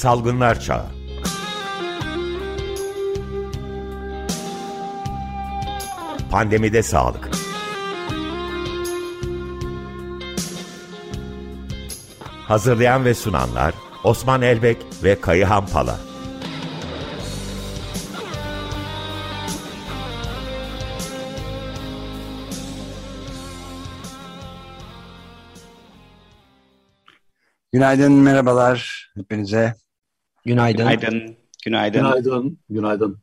Salgınlar Çağı. Pandemide Sağlık. Hazırlayan ve sunanlar Osman Elbek ve Kayıhan Pala. Günaydın, merhabalar hepinize. Günaydın. Günaydın. Günaydın. Günaydın. Günaydın.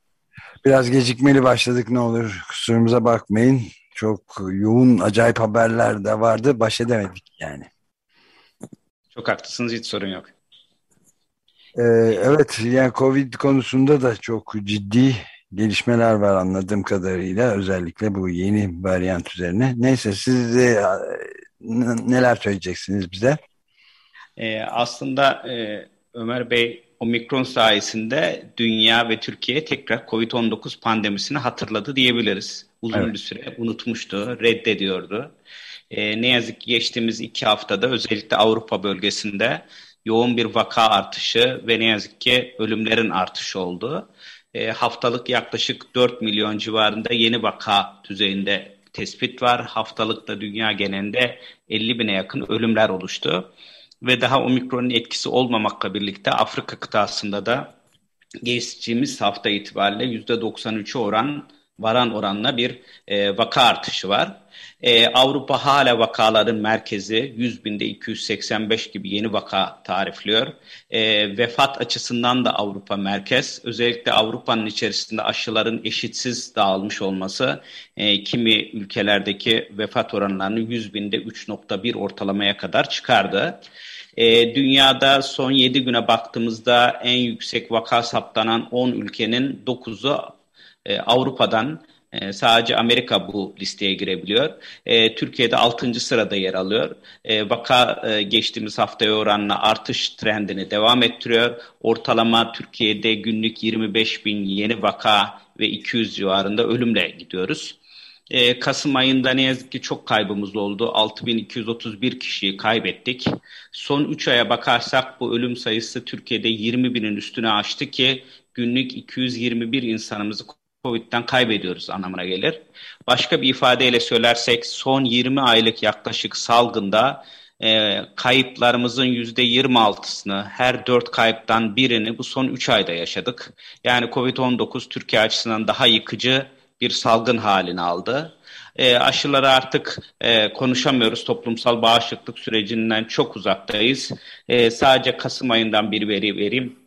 Biraz gecikmeli başladık ne olur kusurumuza bakmayın. Çok yoğun acayip haberler de vardı. Baş edemedik yani. Çok haklısınız hiç sorun yok. Ee, evet yani Covid konusunda da çok ciddi gelişmeler var anladığım kadarıyla. Özellikle bu yeni varyant üzerine. Neyse siz de neler söyleyeceksiniz bize? Ee, aslında e, Ömer Bey omikron sayesinde dünya ve Türkiye tekrar COVID-19 pandemisini hatırladı diyebiliriz. Uzun evet. bir süre unutmuştu, reddediyordu. E, ne yazık ki geçtiğimiz iki haftada özellikle Avrupa bölgesinde yoğun bir vaka artışı ve ne yazık ki ölümlerin artışı oldu. E, haftalık yaklaşık 4 milyon civarında yeni vaka düzeyinde tespit var. Haftalıkta dünya genelinde 50 bine yakın ölümler oluştu ve daha omikronun etkisi olmamakla birlikte Afrika kıtasında da geçtiğimiz hafta itibariyle %93'ü oran varan oranla bir e, vaka artışı var. E, Avrupa hala vakaların merkezi 100 binde 285 gibi yeni vaka tarifliyor. E, vefat açısından da Avrupa merkez. Özellikle Avrupa'nın içerisinde aşıların eşitsiz dağılmış olması e, kimi ülkelerdeki vefat oranlarını 100 binde 3.1 ortalamaya kadar çıkardı. E, dünyada son 7 güne baktığımızda en yüksek vaka saptanan 10 ülkenin 9'u e, Avrupa'dan e, sadece Amerika bu listeye girebiliyor. E, Türkiye'de 6. sırada yer alıyor. E, vaka geçtiğimiz haftaya oranla artış trendini devam ettiriyor. Ortalama Türkiye'de günlük 25 bin yeni vaka ve 200 civarında ölümle gidiyoruz. Kasım ayında ne yazık ki çok kaybımız oldu. 6231 kişiyi kaybettik. Son 3 aya bakarsak bu ölüm sayısı Türkiye'de 20 binin üstüne aştı ki günlük 221 insanımızı Covid'den kaybediyoruz anlamına gelir. Başka bir ifadeyle söylersek son 20 aylık yaklaşık salgında e, kayıplarımızın %26'sını her 4 kayıptan birini bu son 3 ayda yaşadık. Yani Covid-19 Türkiye açısından daha yıkıcı bir salgın halini aldı. E, aşıları artık e, konuşamıyoruz. Toplumsal bağışıklık sürecinden çok uzaktayız. E, sadece Kasım ayından bir veri vereyim.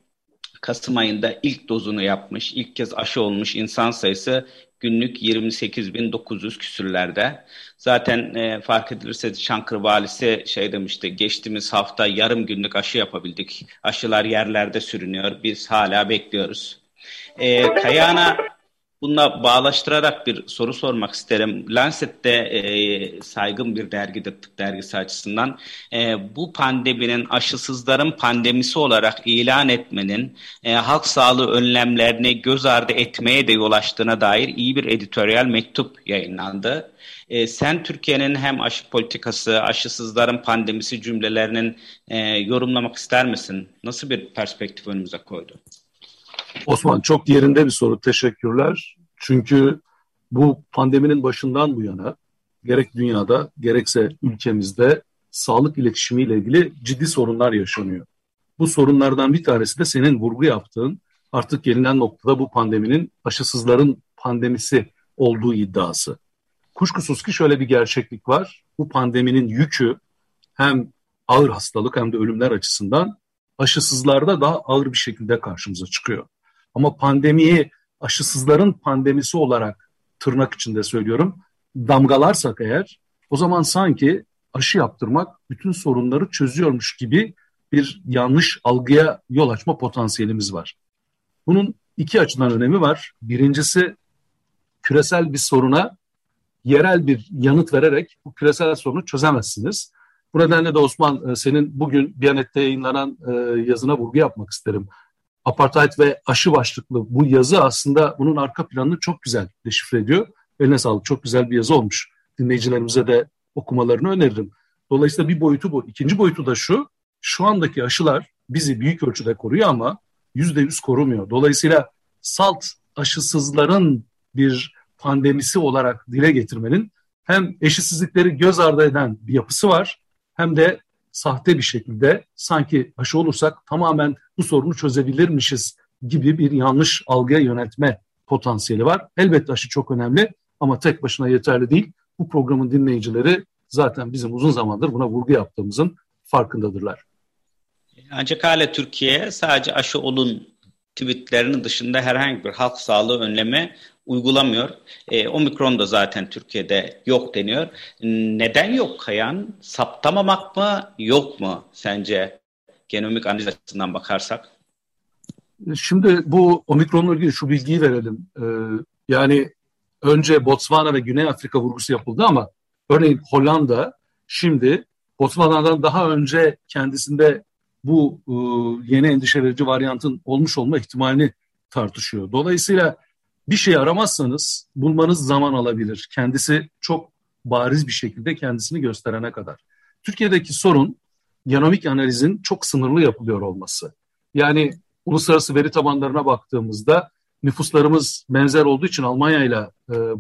Kasım ayında ilk dozunu yapmış, ilk kez aşı olmuş insan sayısı günlük 28.900 küsürlerde. Zaten e, fark edilirse Çankırı valisi şey demişti, geçtiğimiz hafta yarım günlük aşı yapabildik. Aşılar yerlerde sürünüyor, biz hala bekliyoruz. E, Kayana Bununla bağlaştırarak bir soru sormak isterim. Lancet'te e, saygın bir dergidir tıp dergisi açısından. E, bu pandeminin aşısızların pandemisi olarak ilan etmenin e, halk sağlığı önlemlerini göz ardı etmeye de yol açtığına dair iyi bir editoryal mektup yayınlandı. E, sen Türkiye'nin hem aşı politikası, aşısızların pandemisi cümlelerinin e, yorumlamak ister misin? Nasıl bir perspektif önümüze koydu? Osman çok yerinde bir soru. Teşekkürler. Çünkü bu pandeminin başından bu yana gerek dünyada gerekse ülkemizde sağlık iletişimiyle ilgili ciddi sorunlar yaşanıyor. Bu sorunlardan bir tanesi de senin vurgu yaptığın artık gelinen noktada bu pandeminin aşısızların pandemisi olduğu iddiası. Kuşkusuz ki şöyle bir gerçeklik var. Bu pandeminin yükü hem ağır hastalık hem de ölümler açısından aşısızlarda daha ağır bir şekilde karşımıza çıkıyor. Ama pandemiyi aşısızların pandemisi olarak tırnak içinde söylüyorum damgalarsak eğer o zaman sanki aşı yaptırmak bütün sorunları çözüyormuş gibi bir yanlış algıya yol açma potansiyelimiz var. Bunun iki açıdan önemi var. Birincisi küresel bir soruna yerel bir yanıt vererek bu küresel sorunu çözemezsiniz. Bu nedenle de Osman e, senin bugün Biyanet'te yayınlanan e, yazına vurgu yapmak isterim apartheid ve aşı başlıklı bu yazı aslında bunun arka planını çok güzel deşifre ediyor. Eline sağlık çok güzel bir yazı olmuş. Dinleyicilerimize de okumalarını öneririm. Dolayısıyla bir boyutu bu. İkinci boyutu da şu, şu andaki aşılar bizi büyük ölçüde koruyor ama yüzde yüz korumuyor. Dolayısıyla salt aşısızların bir pandemisi olarak dile getirmenin hem eşitsizlikleri göz ardı eden bir yapısı var hem de sahte bir şekilde sanki aşı olursak tamamen bu sorunu çözebilirmişiz gibi bir yanlış algıya yöneltme potansiyeli var. Elbette aşı çok önemli ama tek başına yeterli değil. Bu programın dinleyicileri zaten bizim uzun zamandır buna vurgu yaptığımızın farkındadırlar. Ancak hala Türkiye sadece aşı olun tweetlerinin dışında herhangi bir halk sağlığı önlemi uygulamıyor. E, Omikron da zaten Türkiye'de yok deniyor. Neden yok Kayan? Saptamamak mı yok mu sence genomik analiz açısından bakarsak? Şimdi bu Omikron'la ilgili şu bilgiyi verelim. Ee, yani önce Botswana ve Güney Afrika vurgusu yapıldı ama örneğin Hollanda şimdi Botswana'dan daha önce kendisinde bu e, yeni endişe verici varyantın olmuş olma ihtimalini tartışıyor. Dolayısıyla bir şey aramazsanız bulmanız zaman alabilir. Kendisi çok bariz bir şekilde kendisini gösterene kadar. Türkiye'deki sorun genomik analizin çok sınırlı yapılıyor olması. Yani uluslararası veri tabanlarına baktığımızda nüfuslarımız benzer olduğu için Almanya ile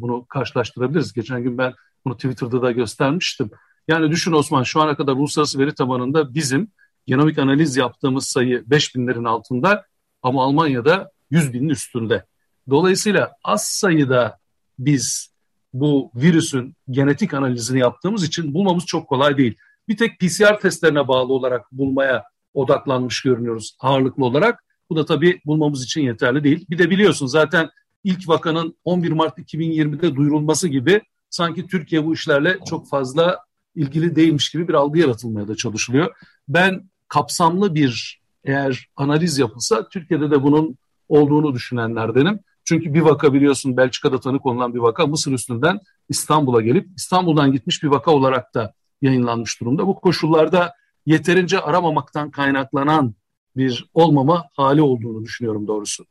bunu karşılaştırabiliriz. Geçen gün ben bunu Twitter'da da göstermiştim. Yani düşün Osman şu ana kadar uluslararası veri tabanında bizim genomik analiz yaptığımız sayı 5 binlerin altında ama Almanya'da 100 binin üstünde. Dolayısıyla az sayıda biz bu virüsün genetik analizini yaptığımız için bulmamız çok kolay değil. Bir tek PCR testlerine bağlı olarak bulmaya odaklanmış görünüyoruz ağırlıklı olarak. Bu da tabii bulmamız için yeterli değil. Bir de biliyorsun zaten ilk vakanın 11 Mart 2020'de duyurulması gibi sanki Türkiye bu işlerle çok fazla ilgili değilmiş gibi bir algı yaratılmaya da çalışılıyor. Ben kapsamlı bir eğer analiz yapılsa Türkiye'de de bunun olduğunu düşünenlerdenim. Çünkü bir vaka biliyorsun Belçika'da tanı konulan bir vaka Mısır üstünden İstanbul'a gelip İstanbul'dan gitmiş bir vaka olarak da yayınlanmış durumda. Bu koşullarda yeterince aramamaktan kaynaklanan bir olmama hali olduğunu düşünüyorum doğrusu.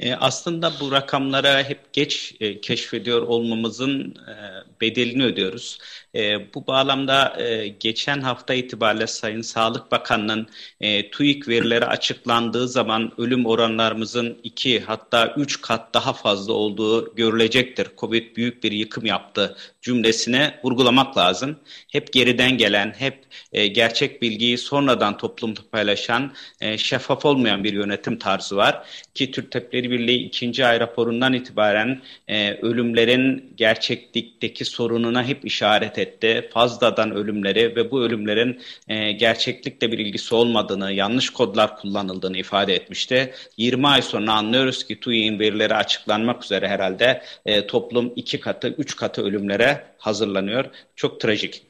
E, aslında bu rakamlara hep geç e, keşfediyor olmamızın e, bedelini ödüyoruz. Bu bağlamda geçen hafta itibariyle Sayın Sağlık Bakanı'nın e, TÜİK verileri açıklandığı zaman ölüm oranlarımızın iki hatta üç kat daha fazla olduğu görülecektir. Covid büyük bir yıkım yaptı cümlesine vurgulamak lazım. Hep geriden gelen, hep gerçek bilgiyi sonradan toplumda paylaşan, şeffaf olmayan bir yönetim tarzı var. Ki Türk Tabipleri Birliği ikinci ay raporundan itibaren e, ölümlerin gerçeklikteki sorununa hep işaret etti. Fazladan ölümleri ve bu ölümlerin e, gerçeklikle bir ilgisi olmadığını, yanlış kodlar kullanıldığını ifade etmişti. 20 ay sonra anlıyoruz ki TÜİ'nin verileri açıklanmak üzere herhalde e, toplum iki katı, üç katı ölümlere hazırlanıyor. Çok trajik.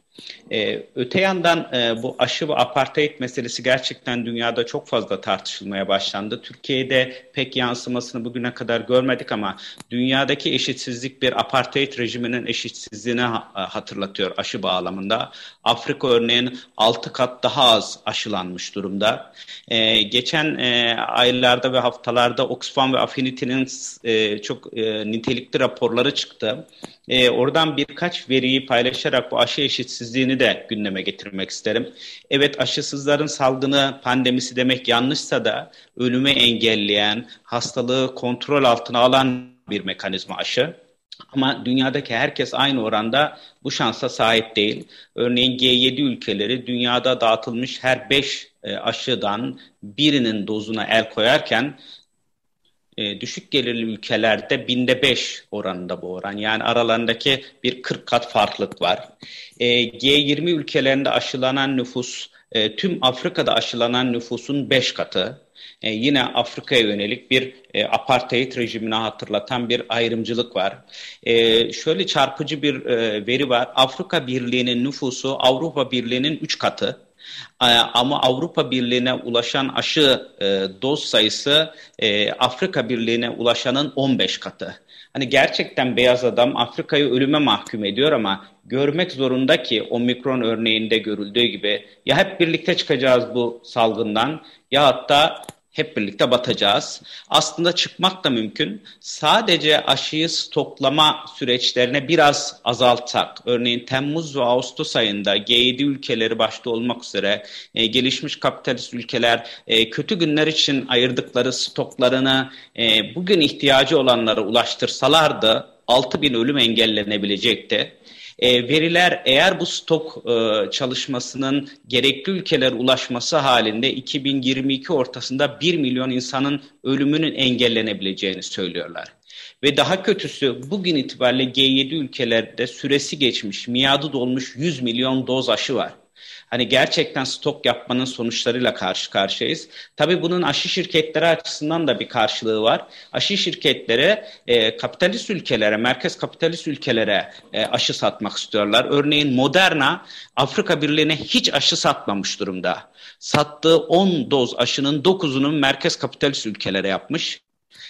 Ee, öte yandan e, bu aşı ve apartheid meselesi gerçekten dünyada çok fazla tartışılmaya başlandı. Türkiye'de pek yansımasını bugüne kadar görmedik ama dünyadaki eşitsizlik bir apartheid rejiminin eşitsizliğini ha hatırlatıyor aşı bağlamında. Afrika örneğin 6 kat daha az aşılanmış durumda. Ee, geçen e, aylarda ve haftalarda Oxfam ve Affinity'nin e, çok e, nitelikli raporları çıktı. E, oradan birkaç veriyi paylaşarak bu aşı eşitsizliğini de gündeme getirmek isterim. Evet aşısızların salgını pandemisi demek yanlışsa da ölümü engelleyen, hastalığı kontrol altına alan bir mekanizma aşı. Ama dünyadaki herkes aynı oranda bu şansa sahip değil. Örneğin G7 ülkeleri dünyada dağıtılmış her 5 e, aşıdan birinin dozuna el koyarken e, düşük gelirli ülkelerde binde beş oranında bu oran. Yani aralarındaki bir 40 kat farklılık var. E, G20 ülkelerinde aşılanan nüfus e, tüm Afrika'da aşılanan nüfusun beş katı. E, yine Afrika'ya yönelik bir e, apartheid rejimine hatırlatan bir ayrımcılık var. E, şöyle çarpıcı bir e, veri var. Afrika Birliği'nin nüfusu Avrupa Birliği'nin üç katı. Ee, ama Avrupa Birliği'ne ulaşan aşı e, doz sayısı e, Afrika Birliği'ne ulaşanın 15 katı. Hani gerçekten beyaz adam Afrika'yı ölüme mahkum ediyor ama görmek zorunda ki o mikron örneğinde görüldüğü gibi ya hep birlikte çıkacağız bu salgından ya hatta hep birlikte batacağız. Aslında çıkmak da mümkün. Sadece aşıyı stoklama süreçlerine biraz azaltsak, örneğin Temmuz ve Ağustos ayında G7 ülkeleri başta olmak üzere e, gelişmiş kapitalist ülkeler e, kötü günler için ayırdıkları stoklarını e, bugün ihtiyacı olanlara ulaştırsalardı 6 bin ölüm engellenebilecekti. E, veriler eğer bu stok e, çalışmasının gerekli ülkeler ulaşması halinde 2022 ortasında 1 milyon insanın ölümünün engellenebileceğini söylüyorlar. Ve daha kötüsü bugün itibariyle G7 ülkelerde süresi geçmiş, miadı dolmuş 100 milyon doz aşı var. Hani gerçekten stok yapmanın sonuçlarıyla karşı karşıyayız. Tabii bunun aşı şirketleri açısından da bir karşılığı var. Aşı şirketleri e, kapitalist ülkelere, merkez kapitalist ülkelere e, aşı satmak istiyorlar. Örneğin Moderna Afrika Birliği'ne hiç aşı satmamış durumda. Sattığı 10 doz aşının 9'unun merkez kapitalist ülkelere yapmış.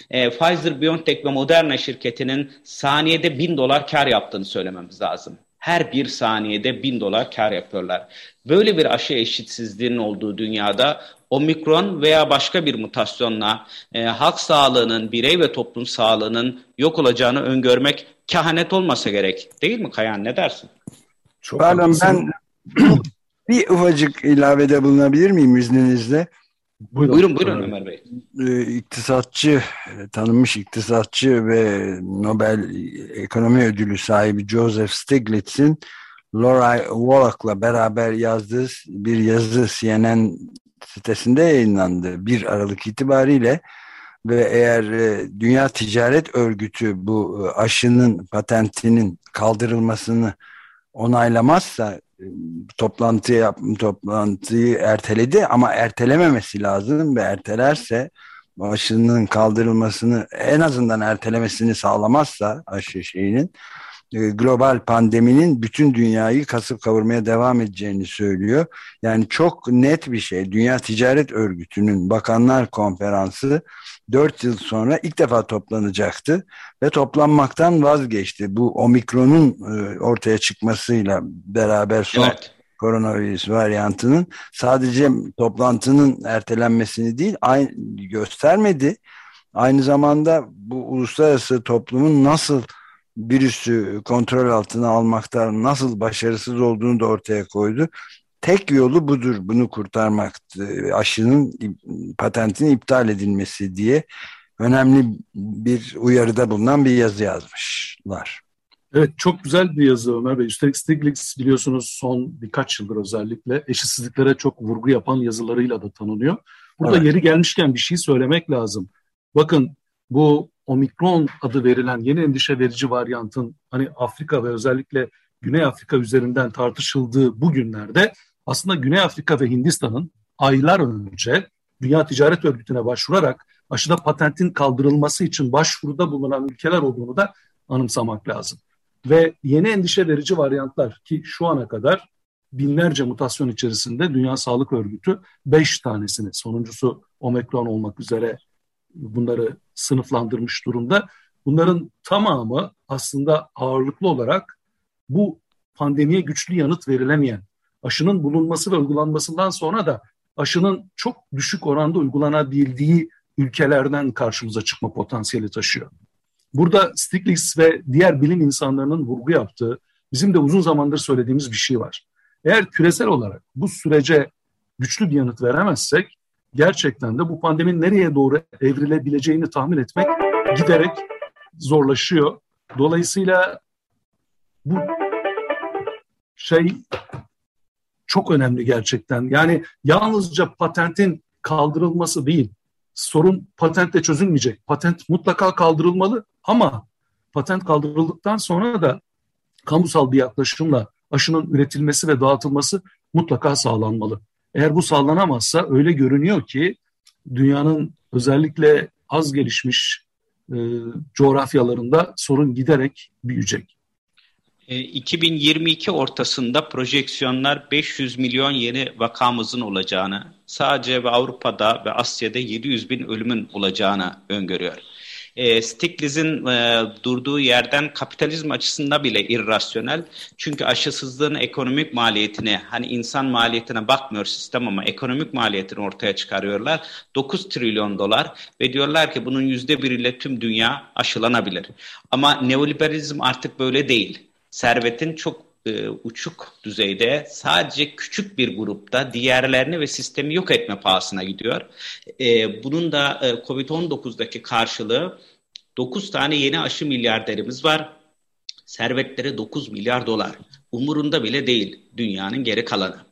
E, Pfizer, BioNTech ve Moderna şirketinin saniyede 1000 dolar kar yaptığını söylememiz lazım her bir saniyede bin dolar kar yapıyorlar. Böyle bir aşı eşitsizliğinin olduğu dünyada omikron veya başka bir mutasyonla e, halk sağlığının, birey ve toplum sağlığının yok olacağını öngörmek kehanet olmasa gerek. Değil mi Kayan ne dersin? Çok Pardon ben bir ufacık ilavede bulunabilir miyim izninizle? Buyurun, buyurun, buyurun Ömer Bey. Ee, iktisatçı, tanınmış iktisatçı ve Nobel Ekonomi Ödülü sahibi Joseph Stiglitz'in Laura Wallach'la beraber yazdığı bir yazı CNN sitesinde yayınlandı. 1 Aralık itibariyle ve eğer e, Dünya Ticaret Örgütü bu e, aşının patentinin kaldırılmasını onaylamazsa toplantı yap, toplantıyı erteledi ama ertelememesi lazım ve ertelerse aşının kaldırılmasını en azından ertelemesini sağlamazsa aşı şeyinin e, global pandeminin bütün dünyayı kasıp kavurmaya devam edeceğini söylüyor. Yani çok net bir şey. Dünya Ticaret Örgütü'nün Bakanlar Konferansı 4 yıl sonra ilk defa toplanacaktı ve toplanmaktan vazgeçti. Bu omikronun e, ortaya çıkmasıyla beraber son evet. koronavirüs varyantının sadece toplantının ertelenmesini değil aynı göstermedi. Aynı zamanda bu uluslararası toplumun nasıl virüsü kontrol altına almakta nasıl başarısız olduğunu da ortaya koydu. Tek yolu budur bunu kurtarmak aşının patentinin iptal edilmesi diye önemli bir uyarıda bulunan bir yazı yazmışlar. Evet çok güzel bir yazı Ömer Bey. Üstelik Stiglitz biliyorsunuz son birkaç yıldır özellikle eşitsizliklere çok vurgu yapan yazılarıyla da tanınıyor. Burada evet. yeri gelmişken bir şey söylemek lazım. Bakın bu omikron adı verilen yeni endişe verici varyantın hani Afrika ve özellikle Güney Afrika üzerinden tartışıldığı bu günlerde aslında Güney Afrika ve Hindistan'ın aylar önce Dünya Ticaret Örgütü'ne başvurarak aşıda patentin kaldırılması için başvuruda bulunan ülkeler olduğunu da anımsamak lazım. Ve yeni endişe verici varyantlar ki şu ana kadar binlerce mutasyon içerisinde Dünya Sağlık Örgütü 5 tanesini sonuncusu omikron olmak üzere bunları sınıflandırmış durumda. Bunların tamamı aslında ağırlıklı olarak bu pandemiye güçlü yanıt verilemeyen, aşının bulunması ve uygulanmasından sonra da aşının çok düşük oranda uygulanabildiği ülkelerden karşımıza çıkma potansiyeli taşıyor. Burada Stiglitz ve diğer bilim insanlarının vurgu yaptığı, bizim de uzun zamandır söylediğimiz bir şey var. Eğer küresel olarak bu sürece güçlü bir yanıt veremezsek, gerçekten de bu pandeminin nereye doğru evrilebileceğini tahmin etmek giderek zorlaşıyor. Dolayısıyla bu şey çok önemli gerçekten. Yani yalnızca patentin kaldırılması değil. Sorun patentle çözülmeyecek. Patent mutlaka kaldırılmalı ama patent kaldırıldıktan sonra da kamusal bir yaklaşımla aşının üretilmesi ve dağıtılması mutlaka sağlanmalı. Eğer bu sağlanamazsa öyle görünüyor ki dünyanın özellikle az gelişmiş e, coğrafyalarında sorun giderek büyüyecek. 2022 e, ortasında projeksiyonlar 500 milyon yeni vakamızın olacağını, sadece ve Avrupa'da ve Asya'da 700 bin ölümün olacağını öngörüyor. E, Stiglitz'in e, durduğu yerden kapitalizm açısından bile irrasyonel. Çünkü aşısızlığın ekonomik maliyetini, hani insan maliyetine bakmıyor sistem ama ekonomik maliyetini ortaya çıkarıyorlar. 9 trilyon dolar ve diyorlar ki bunun yüzde biriyle tüm dünya aşılanabilir. Ama neoliberalizm artık böyle değil. Servetin çok e, uçuk düzeyde sadece küçük bir grupta diğerlerini ve sistemi yok etme pahasına gidiyor. E, bunun da e, Covid-19'daki karşılığı 9 tane yeni aşı milyarderimiz var. Servetleri 9 milyar dolar. Umurunda bile değil dünyanın geri kalanı.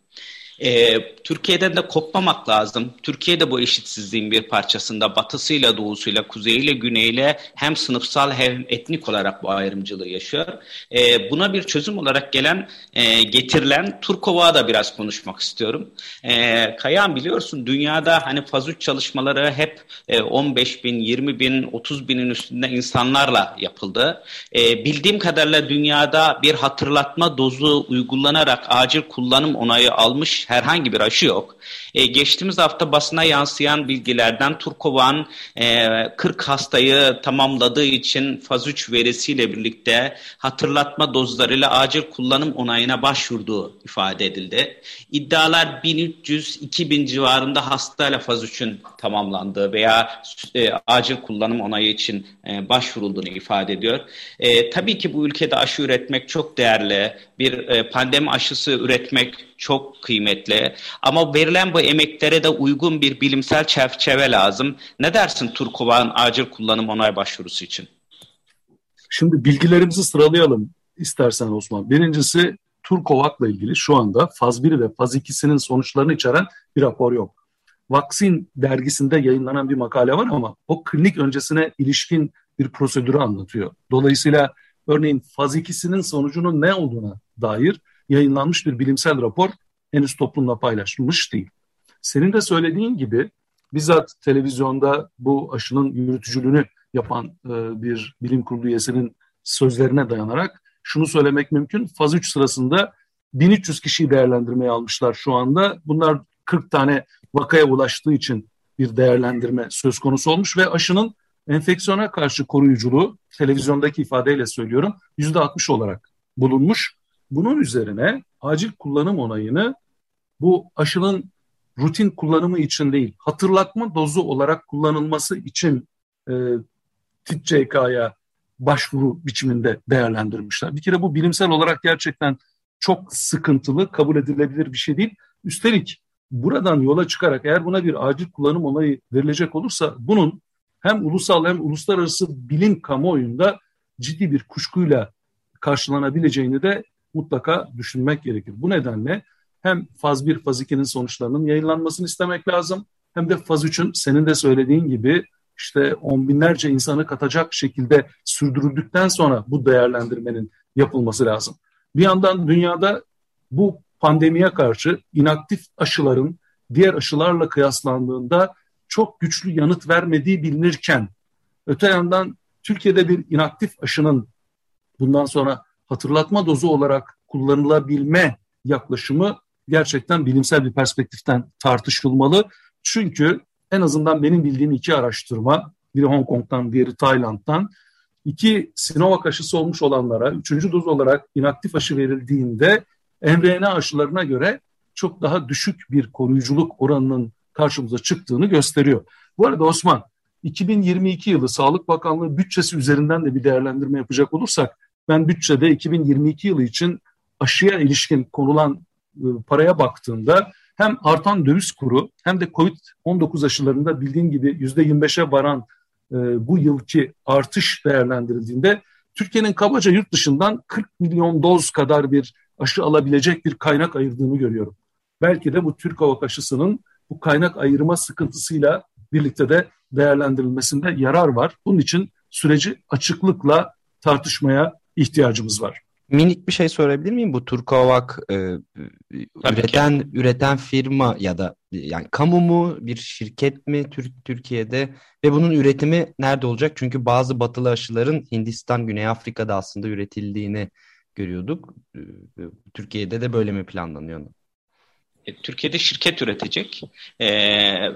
E, Türkiye'den de kopmamak lazım. Türkiye de bu eşitsizliğin bir parçasında batısıyla doğusuyla kuzeyiyle güneyle hem sınıfsal hem etnik olarak bu ayrımcılığı yaşıyor. E, buna bir çözüm olarak gelen e, getirilen Turkova'da da biraz konuşmak istiyorum. E, Kayan biliyorsun dünyada hani faz 3 çalışmaları hep e, 15 bin, 20 bin, 30 binin üstünde insanlarla yapıldı. E, bildiğim kadarıyla dünyada bir hatırlatma dozu uygulanarak acil kullanım onayı almış herhangi bir aşı yok. E, geçtiğimiz hafta basına yansıyan bilgilerden Turkovan e, 40 hastayı tamamladığı için faz 3 verisiyle birlikte hatırlatma dozlarıyla acil kullanım onayına başvurduğu ifade edildi. İddialar 1300-2000 civarında hastayla faz 3'ün tamamlandığı veya e, acil kullanım onayı için e, başvurulduğunu ifade ediyor. E, tabii ki bu ülkede aşı üretmek çok değerli. Bir e, pandemi aşısı üretmek çok kıymetli. Ama verilen bu emeklere de uygun bir bilimsel çerçeve lazım. Ne dersin Turkova'nın acil kullanım onay başvurusu için? Şimdi bilgilerimizi sıralayalım istersen Osman. Birincisi Turkovak'la ilgili şu anda faz 1 ve faz 2'sinin sonuçlarını içeren bir rapor yok. Vaksin dergisinde yayınlanan bir makale var ama o klinik öncesine ilişkin bir prosedürü anlatıyor. Dolayısıyla örneğin faz 2'sinin sonucunun ne olduğuna dair yayınlanmış bir bilimsel rapor henüz toplumla paylaşılmış değil. Senin de söylediğin gibi bizzat televizyonda bu aşının yürütücülüğünü yapan e, bir bilim kurulu üyesinin sözlerine dayanarak şunu söylemek mümkün. Faz 3 sırasında 1300 kişiyi değerlendirmeye almışlar şu anda. Bunlar 40 tane vakaya ulaştığı için bir değerlendirme söz konusu olmuş ve aşının enfeksiyona karşı koruyuculuğu televizyondaki ifadeyle söylüyorum %60 olarak bulunmuş. Bunun üzerine acil kullanım onayını bu aşının rutin kullanımı için değil, hatırlatma dozu olarak kullanılması için e, TİTCK'ya başvuru biçiminde değerlendirmişler. Bir kere bu bilimsel olarak gerçekten çok sıkıntılı, kabul edilebilir bir şey değil. Üstelik buradan yola çıkarak eğer buna bir acil kullanım onayı verilecek olursa bunun hem ulusal hem uluslararası bilim kamuoyunda ciddi bir kuşkuyla karşılanabileceğini de mutlaka düşünmek gerekir. Bu nedenle hem faz 1, faz 2'nin sonuçlarının yayınlanmasını istemek lazım. Hem de faz 3'ün senin de söylediğin gibi işte on binlerce insanı katacak şekilde sürdürüldükten sonra bu değerlendirmenin yapılması lazım. Bir yandan dünyada bu pandemiye karşı inaktif aşıların diğer aşılarla kıyaslandığında çok güçlü yanıt vermediği bilinirken öte yandan Türkiye'de bir inaktif aşının bundan sonra hatırlatma dozu olarak kullanılabilme yaklaşımı gerçekten bilimsel bir perspektiften tartışılmalı. Çünkü en azından benim bildiğim iki araştırma, biri Hong Kong'dan, diğeri Tayland'dan, iki Sinovac aşısı olmuş olanlara üçüncü doz olarak inaktif aşı verildiğinde mRNA aşılarına göre çok daha düşük bir koruyuculuk oranının karşımıza çıktığını gösteriyor. Bu arada Osman, 2022 yılı Sağlık Bakanlığı bütçesi üzerinden de bir değerlendirme yapacak olursak, ben bütçede 2022 yılı için aşıya ilişkin konulan e, paraya baktığında hem artan döviz kuru hem de COVID-19 aşılarında bildiğin gibi %25'e varan e, bu yılki artış değerlendirildiğinde Türkiye'nin kabaca yurt dışından 40 milyon doz kadar bir aşı alabilecek bir kaynak ayırdığını görüyorum. Belki de bu Türk Hava aşısının bu kaynak ayırma sıkıntısıyla birlikte de değerlendirilmesinde yarar var. Bunun için süreci açıklıkla tartışmaya ihtiyacımız var. Minik bir şey sorabilir miyim? Bu Turkovak e, üreten ki. üreten firma ya da yani kamu mu bir şirket mi Türk Türkiye'de ve bunun üretimi nerede olacak? Çünkü bazı batılı aşıların Hindistan, Güney Afrika'da aslında üretildiğini görüyorduk. Türkiye'de de böyle mi planlanıyor? E, Türkiye'de şirket üretecek. Ee,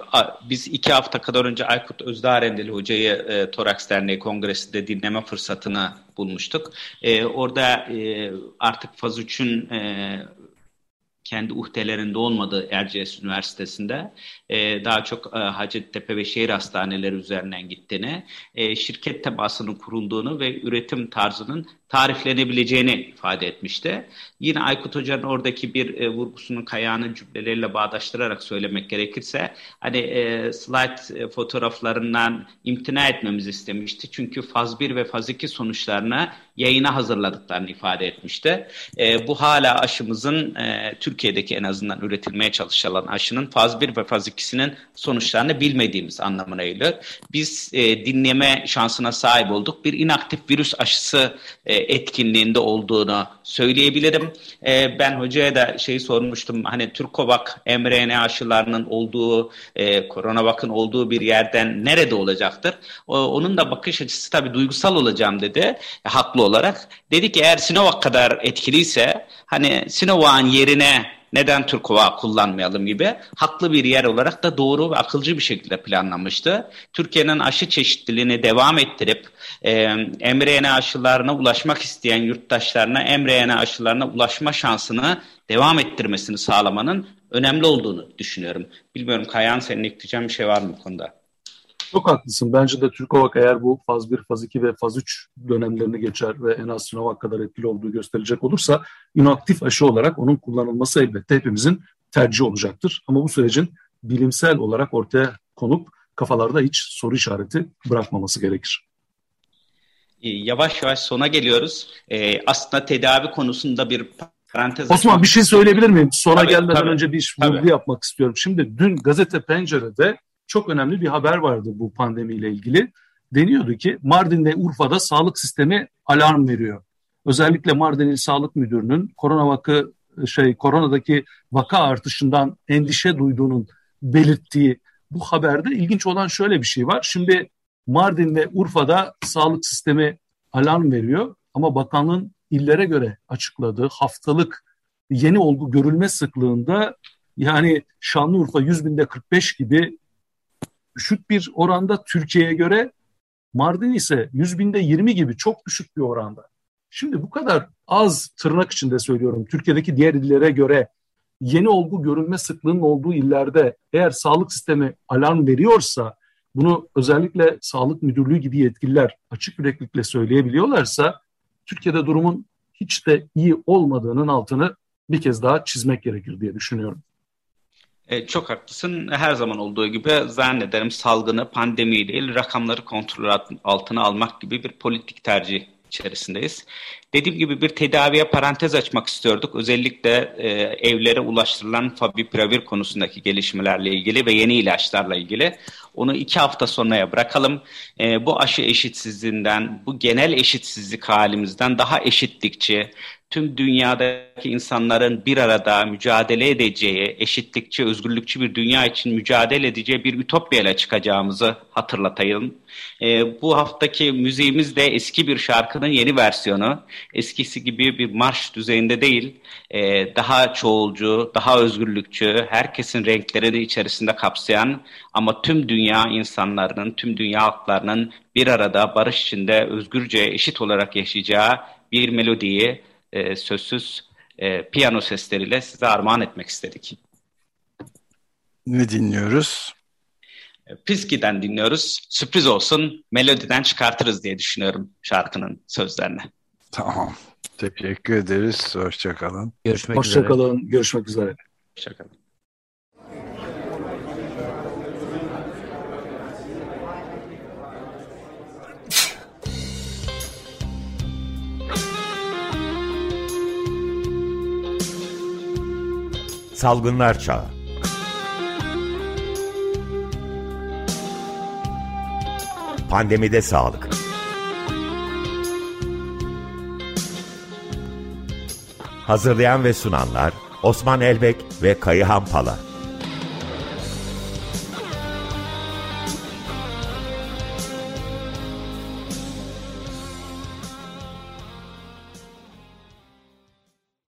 biz iki hafta kadar önce Aykut Özdarendeli Hoca'yı e, Toraks Derneği Kongresi'nde dinleme fırsatını bulmuştuk. E, orada e, artık faz 3'ün e, kendi uhdelerinde olmadığı Erciyes Üniversitesi'nde e, daha çok e, Hacettepe ve şehir hastaneleri üzerinden gittiğini, e, şirket temasının kurulduğunu ve üretim tarzının tariflenebileceğini ifade etmişti. Yine Aykut Hoca'nın oradaki bir e, vurgusunu Kaya'nın cümleleriyle bağdaştırarak söylemek gerekirse hani e, slide e, fotoğraflarından imtina etmemizi istemişti. Çünkü faz 1 ve faz 2 sonuçlarını yayına hazırladıklarını ifade etmişti. E, bu hala aşımızın e, Türkiye'deki en azından üretilmeye çalışılan aşının faz 1 ve faz 2'sinin sonuçlarını bilmediğimiz anlamına geliyor. Biz e, dinleme şansına sahip olduk. Bir inaktif virüs aşısı e, etkinliğinde olduğunu söyleyebilirim. E, ben hocaya da şey sormuştum. Hani Türkovak mRNA aşılarının olduğu, e, Coronavac'ın olduğu bir yerden nerede olacaktır? O, onun da bakış açısı tabii duygusal olacağım dedi. E, haklı olarak. Dedi ki eğer Sinovac kadar etkiliyse hani Sinovac'ın yerine neden Türkova kullanmayalım gibi haklı bir yer olarak da doğru ve akılcı bir şekilde planlanmıştı. Türkiye'nin aşı çeşitliliğini devam ettirip e, mRNA aşılarına ulaşmak isteyen yurttaşlarına mRNA aşılarına ulaşma şansını devam ettirmesini sağlamanın önemli olduğunu düşünüyorum. Bilmiyorum Kayan senin ekleyeceğin bir şey var mı bu konuda? Çok haklısın. Bence de Türkovak eğer bu faz 1, faz 2 ve faz 3 dönemlerini geçer ve en az Sinovac kadar etkili olduğu gösterilecek olursa inaktif aşı olarak onun kullanılması elbette hepimizin tercihi olacaktır. Ama bu sürecin bilimsel olarak ortaya konup kafalarda hiç soru işareti bırakmaması gerekir. Ee, yavaş yavaş sona geliyoruz. Ee, aslında tedavi konusunda bir parantez Osman bir şey söyleyebilir miyim? Sona tabii, gelmeden tabii, önce bir vurgu yapmak istiyorum. Şimdi dün gazete Pencere'de çok önemli bir haber vardı bu pandemiyle ilgili. Deniyordu ki Mardin ve Urfa'da sağlık sistemi alarm veriyor. Özellikle Mardin İl Sağlık Müdürü'nün korona vakı şey koronadaki vaka artışından endişe duyduğunun belirttiği bu haberde ilginç olan şöyle bir şey var. Şimdi Mardin ve Urfa'da sağlık sistemi alarm veriyor ama bakanlığın illere göre açıkladığı haftalık yeni olgu görülme sıklığında yani Şanlıurfa 100 binde 45 gibi düşük bir oranda Türkiye'ye göre Mardin ise 100 binde 20 gibi çok düşük bir oranda. Şimdi bu kadar az tırnak içinde söylüyorum Türkiye'deki diğer illere göre yeni olgu görünme sıklığının olduğu illerde eğer sağlık sistemi alarm veriyorsa bunu özellikle sağlık müdürlüğü gibi yetkililer açık yüreklilikle söyleyebiliyorlarsa Türkiye'de durumun hiç de iyi olmadığının altını bir kez daha çizmek gerekir diye düşünüyorum. E, çok haklısın. Her zaman olduğu gibi zannederim salgını, pandemi değil, rakamları kontrol altına almak gibi bir politik tercih içerisindeyiz. Dediğim gibi bir tedaviye parantez açmak istiyorduk. Özellikle e, evlere ulaştırılan favipiravir konusundaki gelişmelerle ilgili ve yeni ilaçlarla ilgili. Onu iki hafta sonraya bırakalım. E, bu aşı eşitsizliğinden, bu genel eşitsizlik halimizden daha eşitlikçi, tüm dünyadaki insanların bir arada mücadele edeceği, eşitlikçi, özgürlükçü bir dünya için mücadele edeceği bir ütopyayla çıkacağımızı hatırlatayım. E, bu haftaki müziğimiz de eski bir şarkının yeni versiyonu. Eskisi gibi bir marş düzeyinde değil, e, daha çoğulcu, daha özgürlükçü, herkesin renklerini içerisinde kapsayan ama tüm dünya insanlarının, tüm dünya halklarının bir arada barış içinde özgürce, eşit olarak yaşayacağı bir melodiyi e, sözsüz e, piyano sesleriyle size armağan etmek istedik. Ne dinliyoruz? E, Piski'den dinliyoruz. Sürpriz olsun melodiden çıkartırız diye düşünüyorum şarkının sözlerini. Tamam. Teşekkür ederiz. Hoşçakalın. Görüşmek Hoşça üzere. Hoşçakalın. Görüşmek üzere. Hoşçakalın. Salgınlar Çağı. Pandemide Sağlık. Hazırlayan ve sunanlar Osman Elbek ve Kayıhan Pala